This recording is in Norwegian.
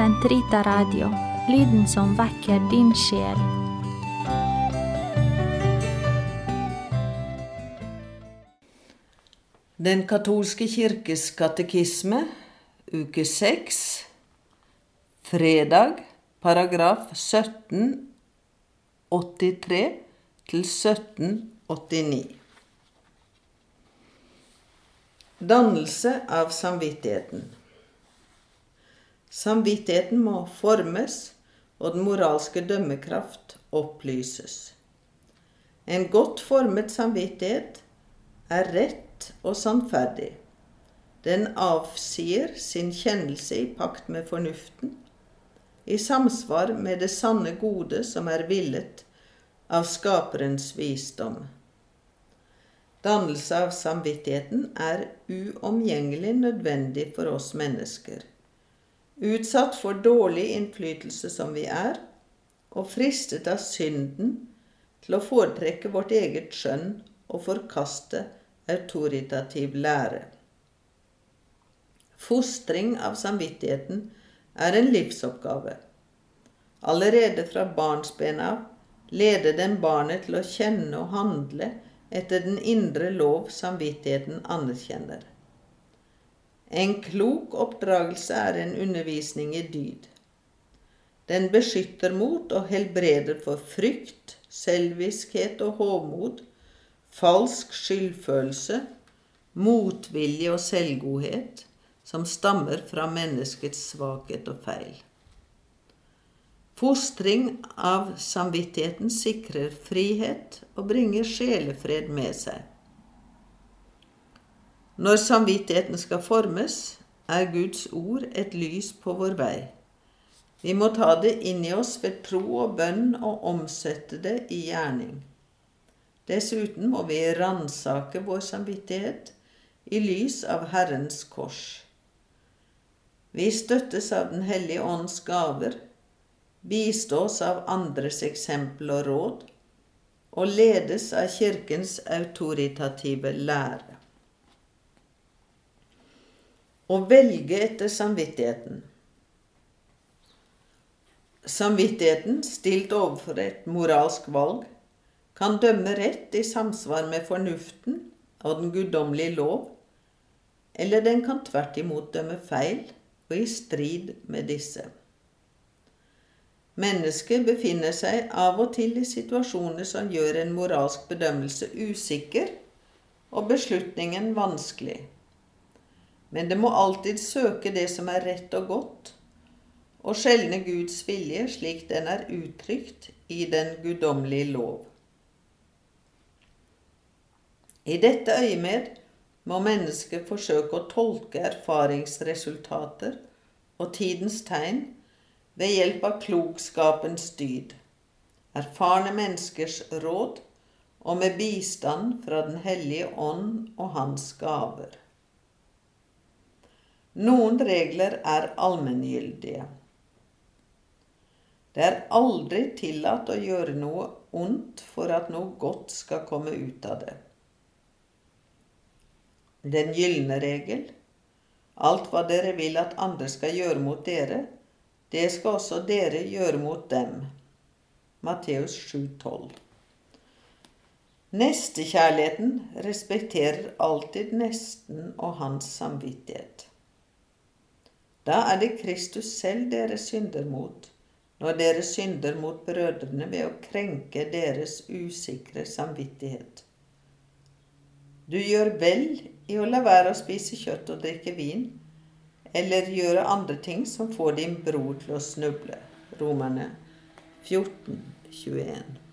Sentrita Radio, lyden som vekker din sjel. Den katolske kirkes katekisme, uke 6, fredag, paragraf 1783 til 1789. Dannelse av samvittigheten. Samvittigheten må formes, og den moralske dømmekraft opplyses. En godt formet samvittighet er rett og sannferdig. Den avsier sin kjennelse i pakt med fornuften, i samsvar med det sanne gode som er villet av Skaperens visdom. Dannelse av samvittigheten er uomgjengelig nødvendig for oss mennesker. Utsatt for dårlig innflytelse som vi er, og fristet av synden til å foretrekke vårt eget skjønn og forkaste autoritativ lære. Fostring av samvittigheten er en livsoppgave. Allerede fra barnsben av leder den barnet til å kjenne og handle etter den indre lov samvittigheten anerkjenner. En klok oppdragelse er en undervisning i dyd. Den beskytter mot og helbreder for frykt, selviskhet og hovmod, falsk skyldfølelse, motvilje og selvgodhet, som stammer fra menneskets svakhet og feil. Fostring av samvittigheten sikrer frihet og bringer sjelefred med seg. Når samvittigheten skal formes, er Guds ord et lys på vår vei. Vi må ta det inn i oss ved tro og bønn og omsette det i gjerning. Dessuten må vi ransake vår samvittighet i lys av Herrens kors. Vi støttes av Den hellige ånds gaver bistås av andres eksempel og råd, og ledes av Kirkens autoritative lære. Å velge etter samvittigheten. Samvittigheten, stilt overfor et moralsk valg, kan dømme rett i samsvar med fornuften og den guddommelige lov, eller den kan tvert imot dømme feil og i strid med disse. Mennesket befinner seg av og til i situasjoner som gjør en moralsk bedømmelse usikker og beslutningen vanskelig. Men det må alltid søke det som er rett og godt, og skjelne Guds vilje slik den er uttrykt i den guddommelige lov. I dette øyemed må mennesket forsøke å tolke erfaringsresultater og tidens tegn ved hjelp av klokskapens dyd, erfarne menneskers råd og med bistand fra Den hellige ånd og hans gaver. Noen regler er allmenngyldige. Det er aldri tillatt å gjøre noe ondt for at noe godt skal komme ut av det. Den gylne regel alt hva dere vil at andre skal gjøre mot dere, det skal også dere gjøre mot dem. Matteus 7,12. Nestekjærligheten respekterer alltid nesten og hans samvittighet. Da er det Kristus selv dere synder mot, når dere synder mot brødrene ved å krenke deres usikre samvittighet. Du gjør vel i å la være å spise kjøtt og drikke vin, eller gjøre andre ting som får din bror til å snuble. Romerne 14, 21.